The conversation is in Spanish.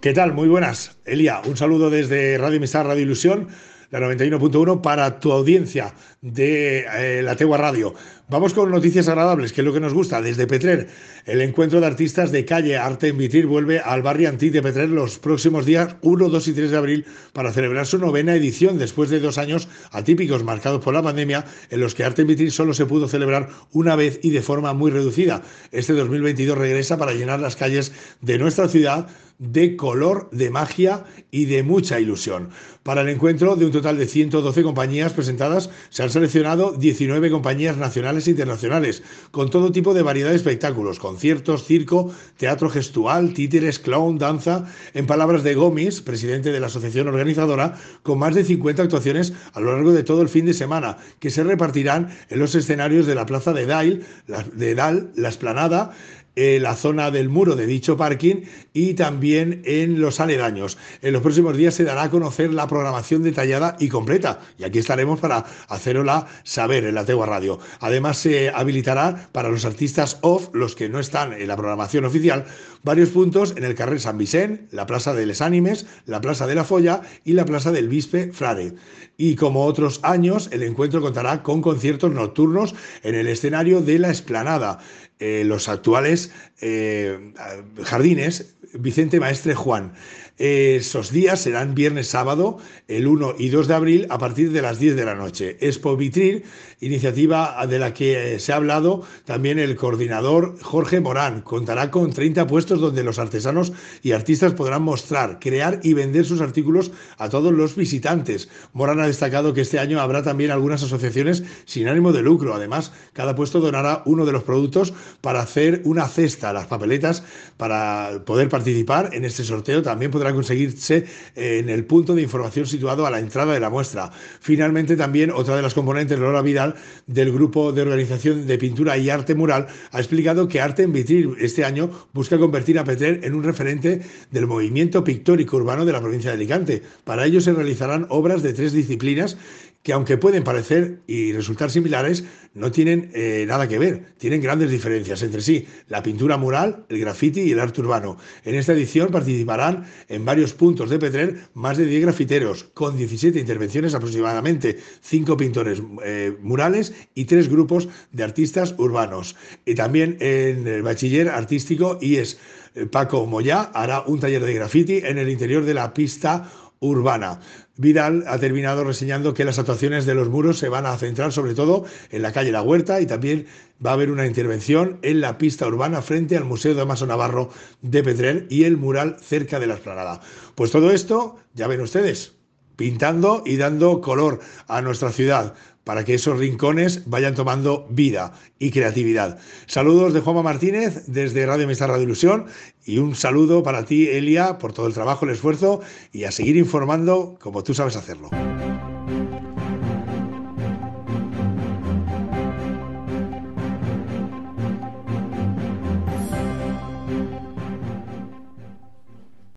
¿Qué tal? Muy buenas. Elia, un saludo desde Radio Amistad, Radio Ilusión, la 91.1 para tu audiencia de eh, la Tegua Radio. Vamos con noticias agradables, que es lo que nos gusta. Desde Petrer, el encuentro de artistas de calle Arte en Vitir vuelve al barrio Antí de Petrer los próximos días 1, 2 y 3 de abril para celebrar su novena edición después de dos años atípicos marcados por la pandemia en los que Arte en Vitir solo se pudo celebrar una vez y de forma muy reducida. Este 2022 regresa para llenar las calles de nuestra ciudad de color, de magia y de mucha ilusión. Para el encuentro de un total de 112 compañías presentadas, se han seleccionado 19 compañías nacionales e internacionales, con todo tipo de variedad de espectáculos, conciertos, circo, teatro gestual, títeres, clown, danza, en palabras de Gómez, presidente de la asociación organizadora, con más de 50 actuaciones a lo largo de todo el fin de semana, que se repartirán en los escenarios de la plaza de Dal, la, de Dal, la Esplanada, eh, la zona del muro de dicho parking y también en los aledaños. En los próximos días se dará a conocer la programación detallada y completa y aquí estaremos para hacerla saber en la Tegua Radio. Además se habilitará para los artistas off, los que no están en la programación oficial, varios puntos en el carrer San Vicente, la Plaza de Les Ánimes, la Plaza de la Folla y la Plaza del Bispe Frade. Y como otros años, el encuentro contará con conciertos nocturnos en el escenario de la Esplanada. Eh, los actuales eh, jardines Vicente Maestre Juan. Esos días serán viernes, sábado, el 1 y 2 de abril, a partir de las 10 de la noche. Expo Vitril, iniciativa de la que se ha hablado también el coordinador Jorge Morán. Contará con 30 puestos donde los artesanos y artistas podrán mostrar, crear y vender sus artículos a todos los visitantes. Morán ha destacado que este año habrá también algunas asociaciones sin ánimo de lucro. Además, cada puesto donará uno de los productos para hacer una cesta, las papeletas, para poder participar en este sorteo. También podrá conseguirse eh, en el punto de información situado a la entrada de la muestra. Finalmente, también otra de las componentes, Lola Vidal, del Grupo de Organización de Pintura y Arte Mural, ha explicado que Arte en Vitril este año busca convertir a Petrer en un referente del movimiento pictórico urbano de la provincia de Alicante. Para ello se realizarán obras de tres disciplinas que aunque pueden parecer y resultar similares, no tienen eh, nada que ver, tienen grandes diferencias entre sí, la pintura mural, el graffiti y el arte urbano. En esta edición participarán en varios puntos de Petrer más de 10 grafiteros, con 17 intervenciones aproximadamente, 5 pintores eh, murales y 3 grupos de artistas urbanos. Y también en el bachiller artístico IES, eh, Paco Moyá hará un taller de graffiti en el interior de la pista urbana. Vidal ha terminado reseñando que las actuaciones de los muros se van a centrar sobre todo en la calle La Huerta y también va a haber una intervención en la pista urbana frente al Museo de Amaso Navarro de Petrer y el mural cerca de la esplanada. Pues todo esto, ya ven ustedes, pintando y dando color a nuestra ciudad para que esos rincones vayan tomando vida y creatividad. Saludos de Juanma Martínez desde Radio Amistad Radio Ilusión y un saludo para ti, Elia, por todo el trabajo, el esfuerzo y a seguir informando como tú sabes hacerlo.